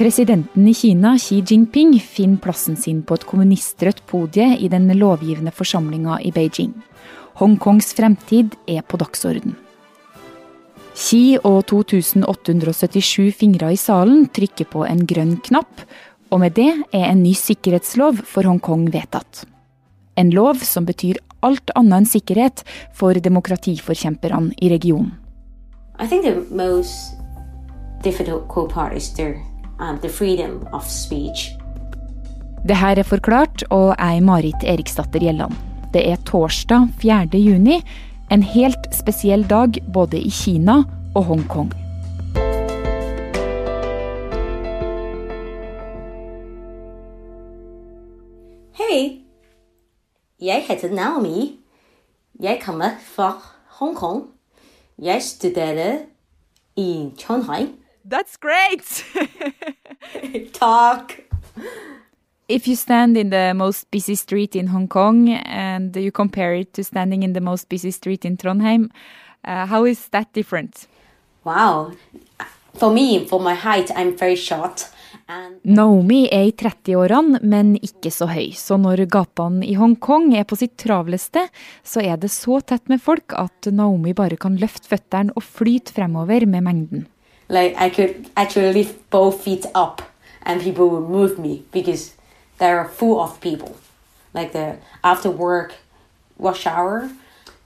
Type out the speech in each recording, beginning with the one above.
Presidenten i Kina, Xi Jinping, finner plassen sin på et kommunistrødt podie i den lovgivende forsamlinga i Beijing. Hongkongs fremtid er på dagsorden. Xi og 2877 fingre i salen trykker på en grønn knapp, og med det er en ny sikkerhetslov for Hongkong vedtatt. En lov som betyr alt annet enn sikkerhet for demokratiforkjemperne i regionen. I think the most difficult part is the, um, the freedom of speech. Det her er forklart, og jeg er Marit Eriksdatter Gjelland. Det er torsdag 4. juni, en helt spesiell dag både i Kina og Hongkong. Hei, jeg heter Naomi. Jeg kommer fra Hongkong. Jeg studerer i Trondheim. That's great! Takk! If you stand in the most busy street in Hong Kong and you compare it to standing in the most busy street in Trondheim, uh, how is that different? Wow. For me, for my height, I'm very short. And Naomi er i 30-årene, men ikke så høy, så når gatene i Hongkong er på sitt travleste, så er det så tett med folk at Naomi bare kan løfte føttene og flyte fremover med mengden. Like I could actually lift both feet up and people would move me because they're full of people. Like the after work rush hour.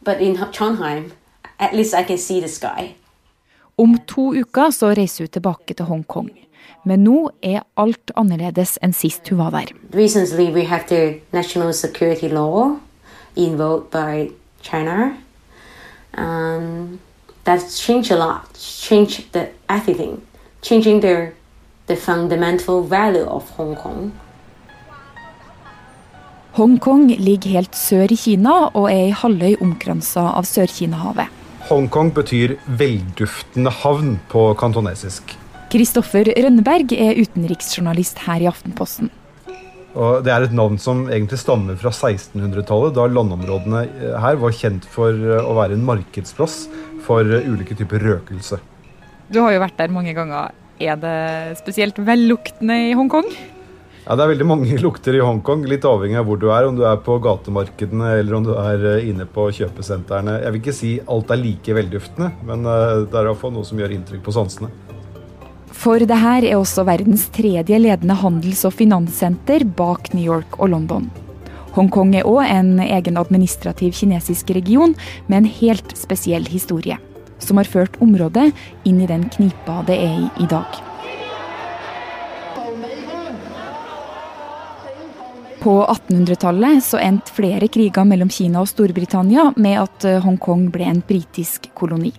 But in Trondheim, at least I can see the sky. Om to uker så reiser hun tilbake til Hongkong. Men nå er alt annerledes enn sist hun var der. Recently, we have the national security law invoked by China. Um, that's changed a lot, changed the everything, changing their the fundamental value of Hong Kong. Hongkong ligger helt sør i Kina og er ei halvøy omkransa av Sør-Kina-havet. Hongkong betyr velduftende havn på kantonesisk. Kristoffer Rønneberg er utenriksjournalist her i Aftenposten. Og det er et navn som egentlig stammer fra 1600-tallet, da landområdene eh, her var kjent for eh, å være en markedsplass for eh, ulike typer røkelse. Du har jo vært der mange ganger. Er det spesielt velluktende i Hongkong? Ja, Det er veldig mange lukter i Hongkong, litt avhengig av hvor du er. Om du er på gatemarkedene eller om du er eh, inne på kjøpesentrene. Jeg vil ikke si alt er like velduftende, men eh, det er iallfall noe som gjør inntrykk på sansene. For det her er også verdens tredje ledende handels- og finanssenter bak New York og London. Hongkong er òg en egen administrativ kinesisk region med en helt spesiell historie. Som har ført området inn i den knipa det er i i dag. På 1800-tallet så endte flere kriger mellom Kina og Storbritannia med at eh, Hongkong ble en britisk koloni.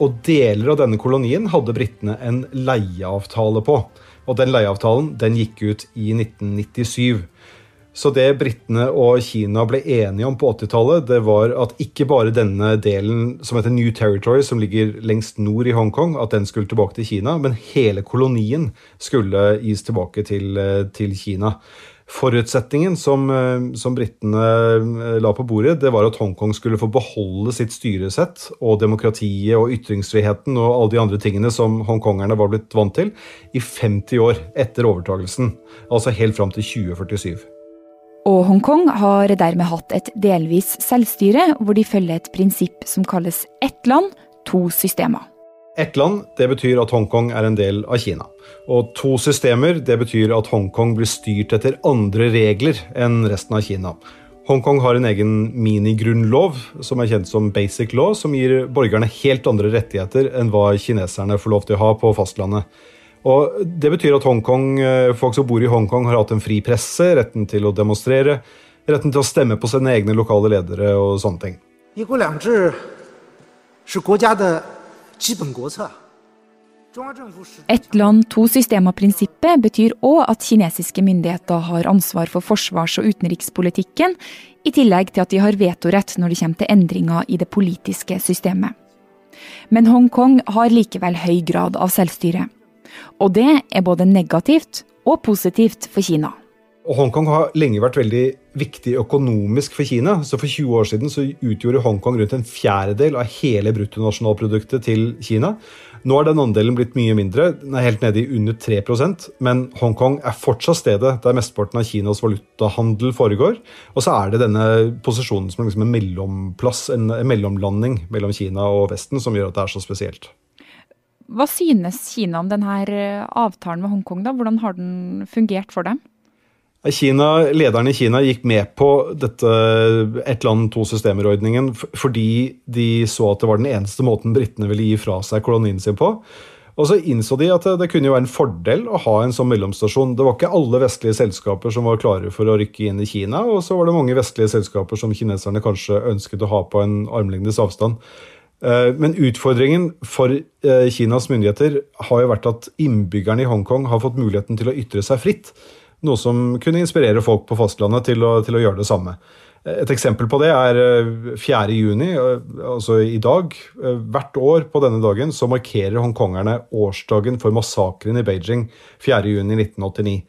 Og deler av denne kolonien hadde britene en leieavtale på. Og den leieavtalen den gikk ut i 1997. Så det britene og Kina ble enige om på 80-tallet, det var at ikke bare denne delen som heter New Territory, som ligger lengst nord i Hongkong, at den skulle tilbake til Kina, men hele kolonien skulle gis tilbake til, eh, til Kina. Forutsetningen som, eh, som britene eh, la på bordet, det var at Hongkong skulle få beholde sitt styresett og demokratiet og ytringsfriheten og alle de andre tingene som hongkongerne var blitt vant til, i 50 år etter overtagelsen. Altså helt fram til 2047. Og Hongkong har dermed hatt et delvis selvstyre, hvor de følger et prinsipp som kalles ett land, to systemer. Ett land det betyr at Hongkong er en del av Kina. Og to systemer det betyr at Hongkong blir styrt etter andre regler enn resten av Kina. Hongkong har en egen minigrunnlov som er kjent som basic law, som gir borgerne helt andre rettigheter enn hva kineserne får lov til å ha på fastlandet. Og Det betyr at Hongkong, eh, folk som bor i Hongkong, har hatt en fri presse, retten til å demonstrere, retten til å stemme på sine egne lokale ledere og sånne ting. Ett land, to systemer-prinsippet betyr òg at kinesiske myndigheter har ansvar for forsvars- og utenrikspolitikken, i tillegg til at de har vetorett når det kommer til endringer i det politiske systemet. Men Hongkong har likevel høy grad av selvstyre. Og det er både negativt og positivt for Kina. Hongkong har lenge vært veldig viktig økonomisk for Kina. så For 20 år siden så utgjorde Hongkong rundt en fjerdedel av hele bruttonasjonalproduktet til Kina. Nå er den andelen blitt mye mindre, den er helt nede i under 3% men Hongkong er fortsatt stedet der mesteparten av Kinas valutahandel foregår. Og så er det denne posisjonen som liksom en mellomplass, en mellomlanding mellom Kina og Vesten, som gjør at det er så spesielt. Hva synes Kina om denne avtalen med Hongkong? da? Hvordan har den fungert for dem? Kina, lederne i Kina gikk med på dette ett land, to systemer-ordningen fordi de så at det var den eneste måten britene ville gi fra seg kolonien sin på. Og så innså de at det kunne jo være en fordel å ha en sånn mellomstasjon. Det var ikke alle vestlige selskaper som var klare for å rykke inn i Kina, og så var det mange vestlige selskaper som kineserne kanskje ønsket å ha på en armlengdes avstand. Eh, men utfordringen for eh, Kinas myndigheter har jo vært at innbyggerne i Hongkong har fått muligheten til å ytre seg fritt. Noe som kunne inspirere folk på fastlandet til å, til å gjøre det samme. Et eksempel på det er 4. Eh, juni, eh, altså i dag. Eh, hvert år på denne dagen så markerer hongkongerne årsdagen for massakren i Beijing 4. juni 1989.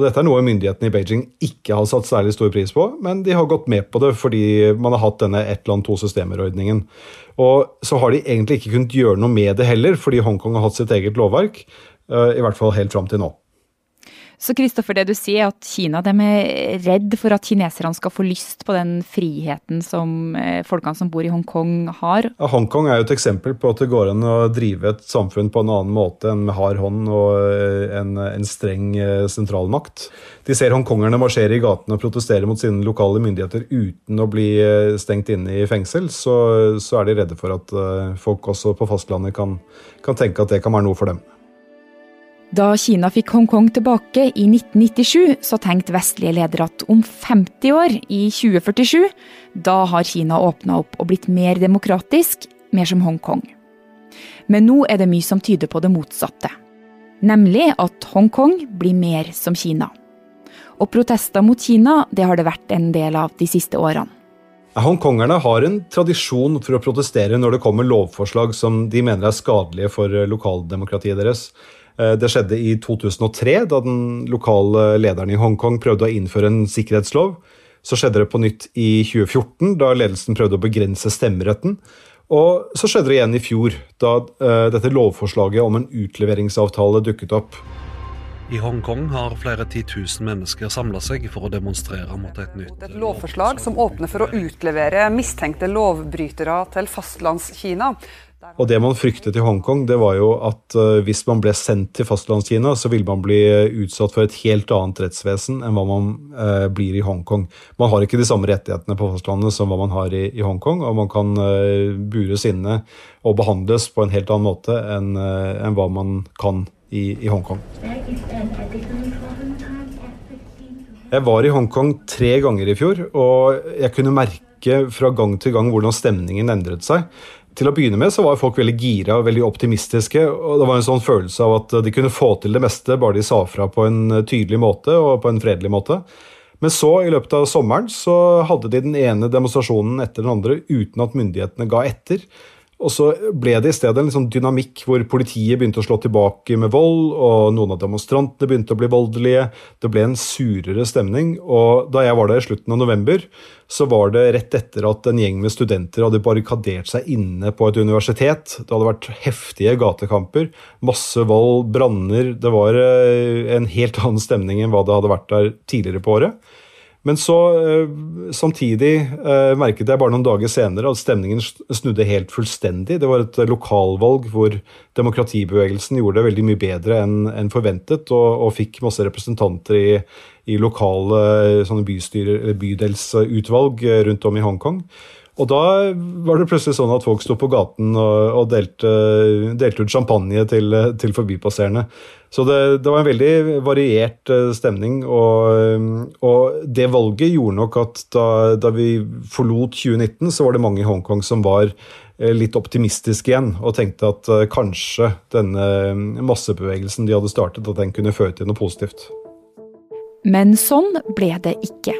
Og Dette er noe myndighetene i Beijing ikke har satt særlig stor pris på, men de har gått med på det fordi man har hatt denne ett land, to systemer-ordningen. Og så har de egentlig ikke kunnet gjøre noe med det heller, fordi Hongkong har hatt sitt eget lovverk. I hvert fall helt fram til nå. Så Kristoffer, det du sier er at Kina de er redd for at kineserne skal få lyst på den friheten som eh, folkene som bor i Hongkong har? Ja, Hongkong er jo et eksempel på at det går an å drive et samfunn på en annen måte enn med hard hånd og eh, en, en streng eh, sentralmakt. De ser hongkongerne marsjere i gatene og protestere mot sine lokale myndigheter uten å bli stengt inne i fengsel, så, så er de redde for at folk også på fastlandet kan, kan tenke at det kan være noe for dem. Da Kina fikk Hongkong tilbake i 1997, så tenkte vestlige ledere at om 50 år, i 2047, da har Kina åpna opp og blitt mer demokratisk, mer som Hongkong. Men nå er det mye som tyder på det motsatte. Nemlig at Hongkong blir mer som Kina. Og protester mot Kina det har det vært en del av de siste årene. Hongkongerne har en tradisjon for å protestere når det kommer lovforslag som de mener er skadelige for lokaldemokratiet deres. Eh, det skjedde i 2003, da den lokale lederen i Hongkong prøvde å innføre en sikkerhetslov. Så skjedde det på nytt i 2014, da ledelsen prøvde å begrense stemmeretten. Og så skjedde det igjen i fjor, da uh, dette lovforslaget om en utleveringsavtale dukket opp. I Hongkong har flere titusen mennesker samla seg for å demonstrere mot et nytt Et lovforslag som åpner for å utlevere mistenkte lovbrytere til fastlandskina. Og det man fryktet i Hongkong, det var jo at uh, hvis man ble sendt til fastlandskina, så ville man bli eh, utsatt for et helt annet rettsvesen enn hva man eh, blir i Hongkong. Man har ikke de samme rettighetene på fastlandet som hva man har i, i Hongkong, og man kan eh, bures inne og behandles på en helt annen måte enn en hva man kan i, i Hongkong. Jeg var i Hongkong tre ganger i fjor, og jeg kunne merke fra gang til gang hvordan stemningen endret seg. Til å begynne med så var folk veldig gira og veldig optimistiske. og Det var en sånn følelse av at de kunne få til det meste bare de sa fra på en tydelig måte og på en fredelig måte. Men så, i løpet av sommeren, så hadde de den ene demonstrasjonen etter den andre uten at myndighetene ga etter. Og så ble det i stedet en liksom dynamikk hvor politiet begynte å slå tilbake med vold, og noen av demonstrantene begynte å bli voldelige. Det ble en surere stemning. Og da jeg var der i slutten av november, så var det rett etter at en gjeng med studenter hadde barrikadert seg inne på et universitet. Det hadde vært heftige gatekamper, masse vold, branner. Det var eh, en helt annen stemning enn hva det hadde vært der tidligere på året. Men så, eh, samtidig eh, merket jeg bare noen dager senere at stemningen snudde helt fullstendig. Det var et lokalvalg hvor demokratibevegelsen gjorde det veldig mye bedre enn forventet, og, og fikk masse representanter i, i lokale bystyre, bydelsutvalg rundt om i Hongkong. Og da var det plutselig sånn at folk sto på gaten og, og delte, delte, ut champagne til, til forbipasserende. Så det, det, var en veldig variert eh, stemning. Og, og det valget gjorde nok at da, da, vi forlot 2019, så var det mange i Hongkong som var eh, litt optimistiske igjen og tenkte at uh, kanskje denne massebevegelsen de hadde startet, at den kunne føre til noe positivt. Men sånn ble det ikke.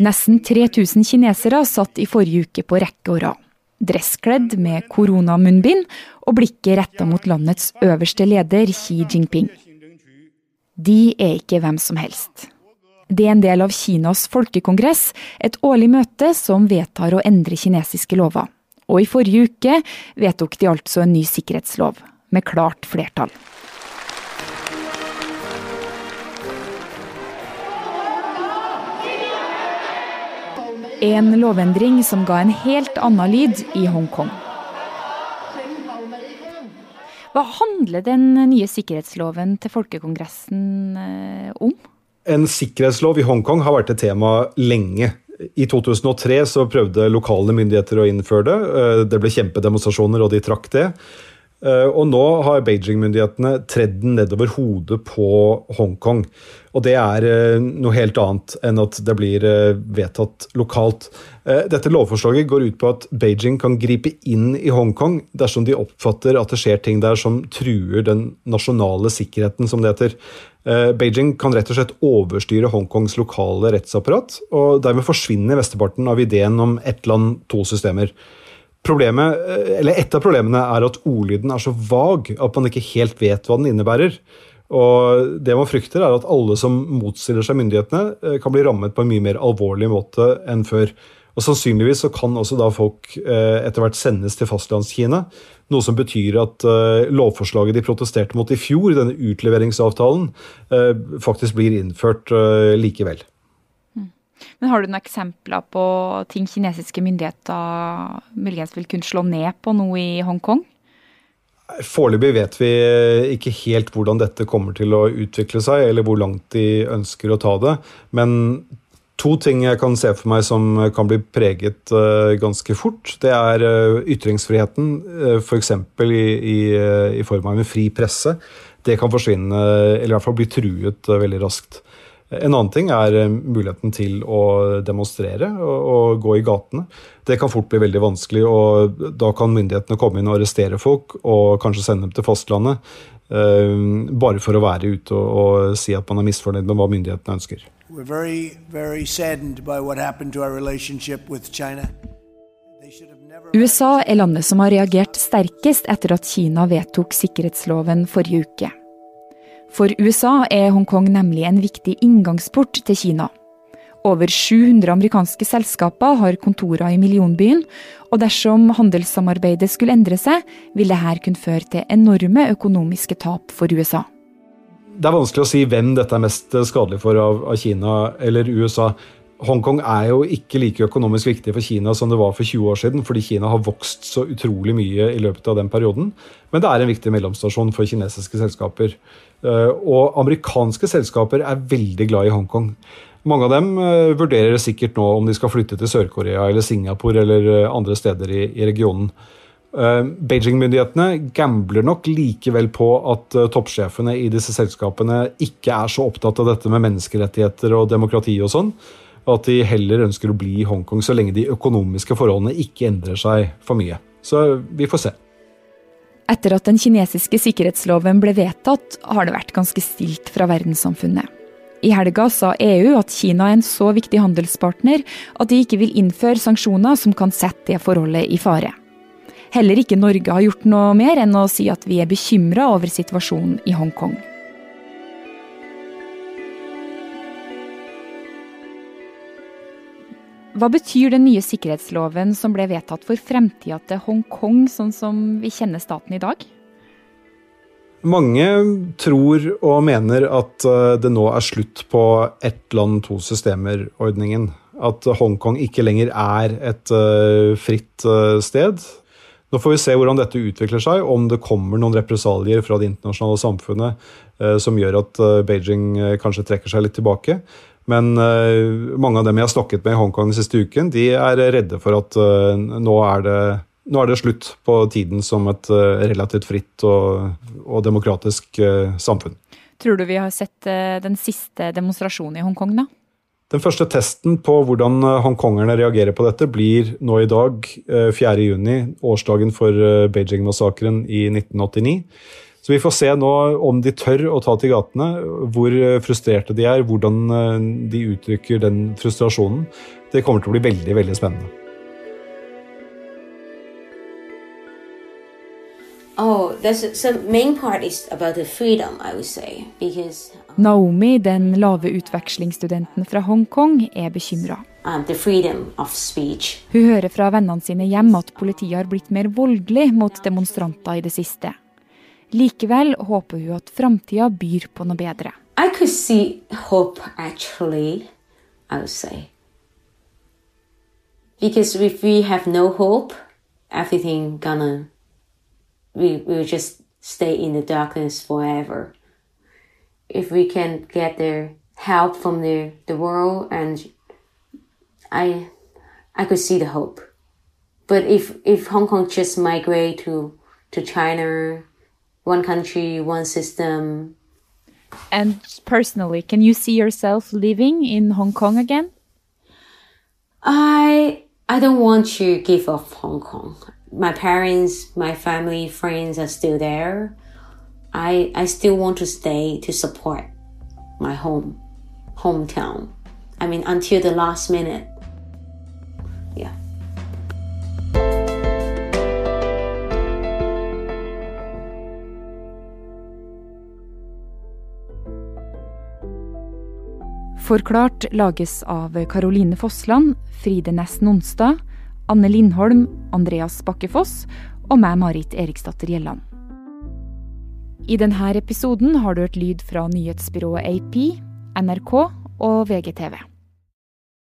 Nesten 3000 kinesere satt i forrige uke på rekke og rad. dresskledd med koronamunnbind og blikket retta mot landets øverste leder, Xi Jinping. De er ikke hvem som helst. Det er en del av Kinas folkekongress, et årlig møte som vedtar å endre kinesiske lover. Og i forrige uke vedtok de altså en ny sikkerhetslov, med klart flertall. En lovendring som ga en helt annen lyd i Hongkong. Hva handler den nye sikkerhetsloven til folkekongressen eh, om? En sikkerhetslov i Hongkong har vært et tema lenge. I 2003 så prøvde lokale myndigheter å innføre det. Eh, det ble kjempedemonstrasjoner, og de trakk det. Eh, og nå har Beijing-myndighetene tredd den nedover hodet på Hongkong. Og det er eh, noe helt annet enn at det blir eh, vedtatt lokalt. Dette lovforslaget går ut på at Beijing kan gripe inn i Hongkong dersom de oppfatter at det skjer ting der som truer den nasjonale sikkerheten, som det heter. Beijing kan rett og slett overstyre Hongkongs lokale rettsapparat, og dermed forsvinner mesteparten av ideen om ett land, to systemer. Problemet, eh, eller Et av problemene er at ordlyden er så vag at man ikke helt vet hva den innebærer. Og Det man frykter, er at alle som motstiller seg myndighetene, eh, kan bli rammet på en mye mer alvorlig måte enn før. Og Sannsynligvis så kan også da folk eh, etter hvert sendes til fastlandskina. Noe som betyr at lovforslaget de protesterte mot i fjor, denne utleveringsavtalen, faktisk blir innført likevel. Men har du noen eksempler på ting kinesiske myndigheter muligens vil kunne slå ned på nå i Hongkong? Foreløpig vet vi ikke helt hvordan dette kommer til å utvikle seg, eller hvor langt de ønsker å ta det. Men to ting jeg kan se for meg som kan bli preget uh, ganske fort. Det er uh, ytringsfriheten, f.eks. I, i, i form av en fri presse. Det kan forsvinne, eller i hvert fall bli truet veldig raskt. En annen ting er eh, muligheten til å demonstrere og, og, gå i gatene. Det kan fort bli veldig vanskelig, og da kan myndighetene komme inn og arrestere folk og kanskje sende dem til fastlandet. Uh, bare for å være ute og, og, si at man er misfornøyd med hva myndighetene ønsker. Very, very USA er landet som har reagert sterkest etter at Kina vedtok sikkerhetsloven forrige uke. For USA er Hongkong nemlig en viktig inngangsport til Kina. Over 700 amerikanske selskaper har kontorer i millionbyen, og dersom handelssamarbeidet skulle endre seg, vil dette kunne føre til enorme økonomiske tap for USA. Det er vanskelig å si hvem dette er mest skadelig for av, Kina eller USA. Hongkong er jo ikke like økonomisk viktig for Kina som det var for 20 år siden, fordi Kina har vokst så utrolig mye i løpet av den perioden. Men det er en viktig mellomstasjon for kinesiske selskaper. Eh, og amerikanske selskaper er veldig glad i Hongkong. Mange av dem eh, vurderer sikkert nå om de skal flytte til Sør-Korea eller Singapore eller eh, andre steder i, i regionen. Beijing-myndighetene gambler nok likevel på at toppsjefene i disse selskapene ikke er så opptatt av dette med menneskerettigheter og demokrati og sånn, at de heller ønsker å bli i Hongkong så lenge de økonomiske forholdene ikke endrer seg for mye. Så vi får se. Etter at den kinesiske sikkerhetsloven ble vedtatt, har det vært ganske stilt fra verdenssamfunnet. I helga sa EU at Kina er en så viktig handelspartner at de ikke vil innføre sanksjoner som kan sette det forholdet i fare. Heller ikke Norge har gjort noe mer enn å si at vi er bekymra over situasjonen i Hongkong. Hva betyr den nye sikkerhetsloven som ble vedtatt for fremtida til Hongkong, sånn som vi kjenner staten i dag? Mange tror og mener at eh, det nå er slutt på ett land, to systemer-ordningen. At Hongkong ikke lenger er et uh, fritt uh, sted. Nå får vi se hvordan dette utvikler seg, om det kommer noen represalier fra det internasjonale samfunnet som gjør at Beijing kanskje trekker seg litt tilbake. Men uh, mange av dem jeg har snakket med i Hongkong den siste uken, de er redde for at uh, nå, er det, nå, er det, slutt på tiden som et uh, relativt fritt og, og demokratisk samfunn. Tror du vi har sett den siste demonstrasjonen i Hongkong, da? Den første testen på hvordan hongkongerne reagerer på dette, blir nå i dag, 4.6, årsdagen for Beijing-massakren i 1989. Så vi får se nå om de tør å ta til gatene, hvor frustrerte de er, hvordan eh, de uttrykker den frustrasjonen. Det kommer til å bli veldig, veldig spennende. Oh, so main part is about the freedom, say, because Naomi, den lave utvekslingsstudenten fra Hongkong, er bekymra. um, the freedom of speech. Hun hører fra vennene sine hjem at politiet har blitt mer voldelig mot demonstranter i det siste. Likevel håper hun at framtida byr på noe bedre. I could see hope actually, I would say. Because if we have no hope, everything gonna we will just stay in the darkness forever. If we can get the help from the, the world and I I could see the hope. But if if Hong Kong just migrate to to China, one country, one system, And personally, can you see yourself living in Hong Kong again? I I don't want to give up Hong Kong. My parents, my family, friends are still there. I I still want to stay to support my home hometown. I mean until the last minute. Forklart lages av Caroline Fossland, Fride Næss Nonstad, Anne Lindholm, Andreas Bakkefoss og meg, Marit Eriksdatter Gjelland. I denne episoden har du hørt lyd fra nyhetsbyrået AP, NRK og VGTV.